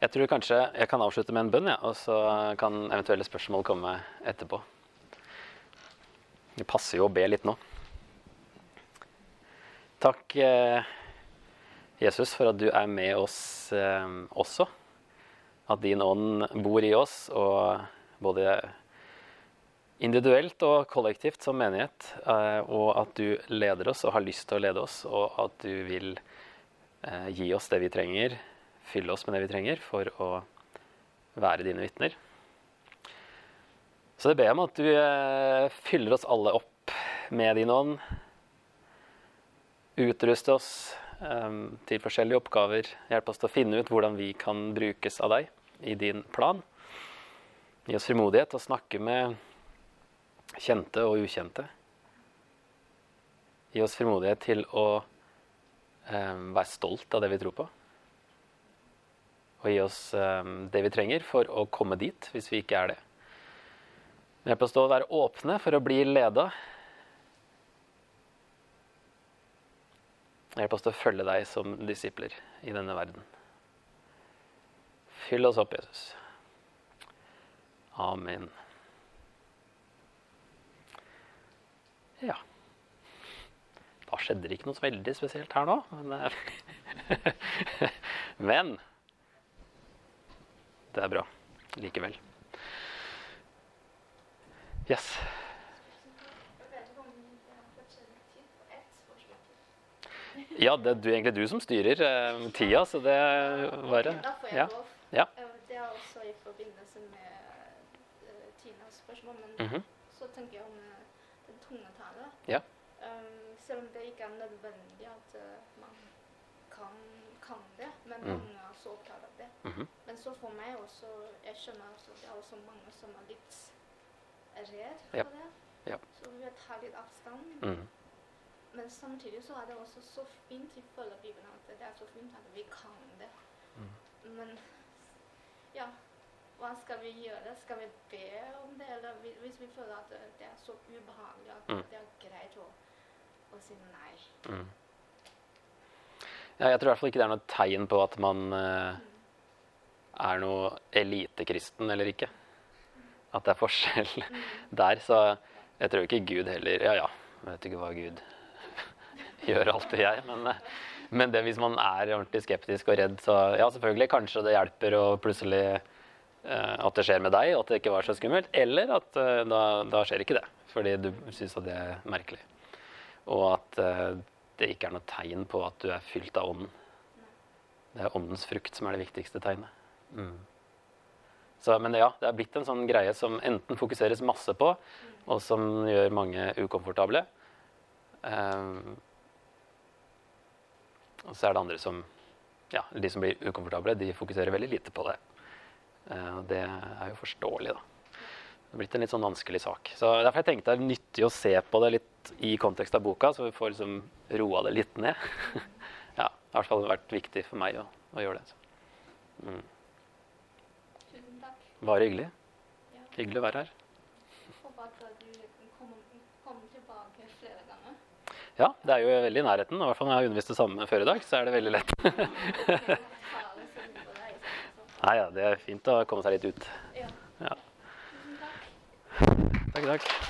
Speaker 1: Jeg tror kanskje jeg kan avslutte med en bønn, ja, og så kan eventuelle spørsmål komme etterpå. Det passer jo å be litt nå. Takk, eh, Jesus, for at du er med oss eh, også. At din ånd bor i oss, og både individuelt og kollektivt som menighet. eh, Og at du leder oss og har lyst til å lede oss, og at du vil gi oss det vi trenger, fylle oss med det vi trenger for å være dine vitner. Så det ber jeg om at du eh, fyller oss alle opp med din ånd. Utruste oss eh, til forskjellige oppgaver. Hjelp oss til å finne ut hvordan vi kan brukes av deg i din plan. Gi oss frimodighet til å snakke med kjente og ukjente. Gi oss frimodighet til å um, være stolt av det vi tror på. Og gi oss eh, det vi trenger for å komme dit, hvis vi ikke er det. Hjelp oss til å være åpne for å bli leda. Hjelp oss til å følge deg som disipler i denne verden. Fyll oss opp, Jesus. Amen. Ja. Da skjedde det ikke noe veldig spesielt her nå. Men, eh, men det er bra likevel. Yes. Ja, det er egentlig du som styrer eh, tida, så det
Speaker 5: jeg
Speaker 1: Ja. Ja.
Speaker 5: Eh, Det er også i forbindelse med eh, Tinas spørsmål, men
Speaker 1: Mhm.
Speaker 5: så tenker jeg om eh, den tunge tale.
Speaker 1: Ja.
Speaker 5: Selv om det ikke er nødvendig at man kan, kan det, men
Speaker 1: Mm.
Speaker 5: Er opptatt av det.
Speaker 1: Mhm.
Speaker 5: Men så for meg også, jeg skjønner også det er også mange som er litt redd for
Speaker 1: Ja.
Speaker 5: det.
Speaker 1: Ja.
Speaker 5: Så vi tar litt avstand.
Speaker 1: Mm.
Speaker 5: Men samtidig så er det også så fint i følge Bibelen at det er så fint at vi kan det.
Speaker 1: Mm.
Speaker 5: Men ja, hva skal vi gjøre? Skal vi be om det? Eller hvis vi føler at det- er så ubehagelig at
Speaker 1: Mm.
Speaker 5: det er greit å, å si nei.
Speaker 1: Mm. Ja, jeg tror i hvert fall ikke det er noe tegn på at man eh, er noe elitekristen eller ikke. At det er forskjell der. Så jeg tror ikke Gud heller Ja ja, jeg vet ikke hva Gud gjør alltid, jeg. Men, eh, men det hvis man er ordentlig skeptisk og redd, så ja, selvfølgelig. Kanskje det hjelper å plutselig eh, at det skjer med deg, og at det ikke var så skummelt. Eller at da, da skjer ikke det, fordi du syns at det er merkelig. Og at det ikke er noe tegn på at du er fylt av ånden. Det er åndens frukt som er det viktigste tegnet. Mm. Så, men ja, det er blitt en sånn greie som enten fokuseres masse på, og som gjør mange ukomfortable. Um, og så er det andre som Ja, de som blir ukomfortable, de fokuserer veldig lite på det. Og det er jo forståelig, da. Det er blitt en litt sånn vanskelig sak. Så Derfor jeg tenkte det er nyttig å se på det litt i kontekst av boka, så vi får liksom roa det litt ned. ja, i hvert fall vært viktig for meg å, å gjøre det. Mm.
Speaker 5: Tusen takk.
Speaker 1: Bare hyggelig.
Speaker 5: Ja.
Speaker 1: Hyggelig å være her.
Speaker 5: Håper at du kommer, kommer tilbake flere ganger.
Speaker 1: Ja, det er jo veldig i nærheten. I hvert fall når jeg har undervist det samme før i dag, så er det veldig lett.
Speaker 5: Tale siden på deg, så-
Speaker 1: Nei, ja, det er fint å komme seg litt ut.
Speaker 5: Ja. Takk,
Speaker 1: takk.